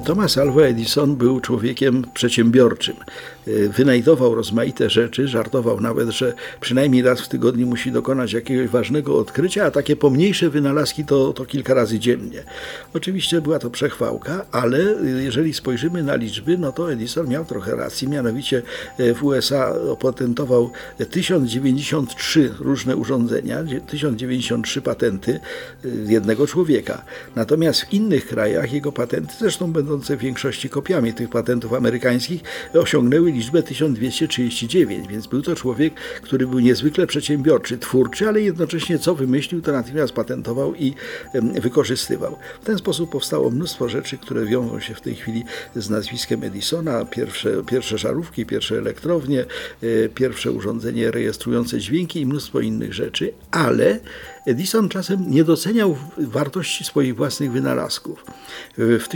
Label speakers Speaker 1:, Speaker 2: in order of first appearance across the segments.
Speaker 1: Thomas Alva Edison był człowiekiem przedsiębiorczym. Wynajdował rozmaite rzeczy, żartował nawet, że przynajmniej raz w tygodniu musi dokonać jakiegoś ważnego odkrycia, a takie pomniejsze wynalazki to, to kilka razy dziennie. Oczywiście była to przechwałka, ale jeżeli spojrzymy na liczby, no to Edison miał trochę racji, mianowicie w USA opatentował 1093 różne urządzenia, 1093 patenty jednego człowieka. Natomiast w innych krajach jego patenty, zresztą będące w większości kopiami tych patentów amerykańskich, osiągnęły liczbę 1239, więc był to człowiek, który był niezwykle przedsiębiorczy, twórczy, ale jednocześnie co wymyślił, to natychmiast patentował i wykorzystywał. W ten sposób powstało mnóstwo rzeczy, które wiążą się w tej chwili z nazwiskiem Edisona, pierwsze, pierwsze żarówki, pierwsze elektrownie, e, pierwsze urządzenie rejestrujące dźwięki i mnóstwo innych rzeczy, ale Edison czasem nie doceniał wartości swoich własnych wynalazków. W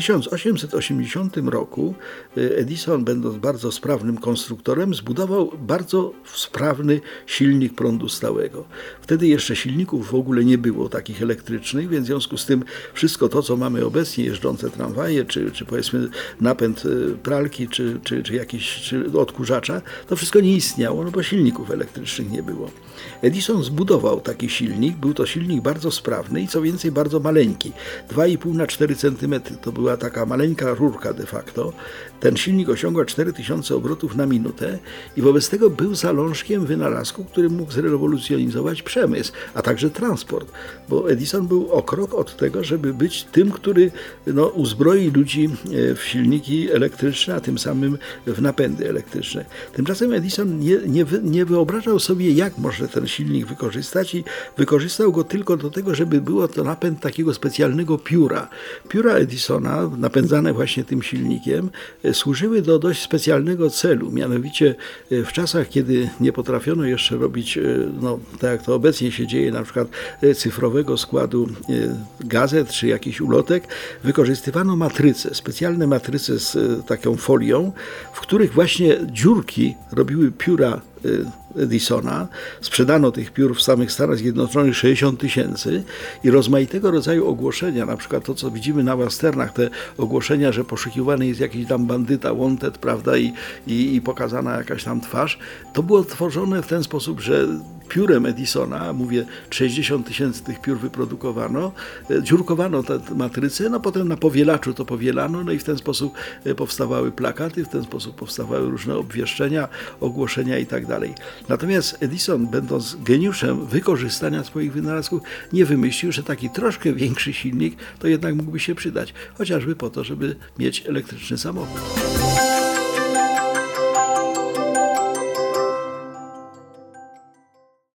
Speaker 1: 1880 roku e, Edison, będąc bardzo sprawnym konstruktorem, zbudował bardzo sprawny silnik prądu stałego. Wtedy jeszcze silników w ogóle nie było takich elektrycznych, więc w związku z tym wszystko to, co mamy obecnie, jeżdżące tramwaje, czy, czy powiedzmy napęd e, pralki, czy, czy, czy jakiś czy odkurzacza, to wszystko nie istniało, no bo silników elektrycznych nie było. Edison zbudował taki silnik, był to silnik bardzo sprawny i co więcej bardzo maleńki. 2,5 na 4 cm to była taka maleńka rurka de facto. Ten silnik osiągał 4000 obrotów na minutę i wobec tego był zalążkiem wynalazku, który mógł zrewolucjonizować przemysł, a także transport. Bo Edison był o krok od tego, żeby być tym, który no, uzbroi ludzi e, w silniki elektryczne, a tym samym w napędy elektryczne. Tymczasem Edison nie, nie, nie wyobrażał sobie, jak może ten silnik wykorzystać i wykorzystał go tylko do tego, żeby było to napęd takiego specjalnego pióra. Pióra Edisona, napędzane właśnie tym silnikiem, e, służyły do dość specjalnego celu, mianowicie e, w czasach, kiedy nie potrafiono jeszcze robić, e, no, tak jak to obecnie się dzieje, na przykład cyfrowego składu gazet czy jakichś ulotek, wykorzystywano matryce, specjalne matryce z taką folią, w których właśnie dziurki robiły pióra Edisona. Sprzedano tych piór w samych Stanach Zjednoczonych 60 tysięcy i rozmaitego rodzaju ogłoszenia, na przykład to, co widzimy na westernach, te ogłoszenia, że poszukiwany jest jakiś tam bandyta, wanted, prawda, i, i, i pokazana jakaś tam twarz, to było tworzone w ten sposób, że piórem Edisona, mówię 60 tysięcy tych piór wyprodukowano, e, dziurkowano te matryce, no potem na powielaczu to powielano, no i w ten sposób e, powstawały plakaty, w ten sposób powstawały różne obwieszczenia, ogłoszenia i tak. Natomiast Edison, będąc geniuszem wykorzystania swoich wynalazków, nie wymyślił, że taki troszkę większy silnik to jednak mógłby się przydać, chociażby po to, żeby mieć elektryczny samochód.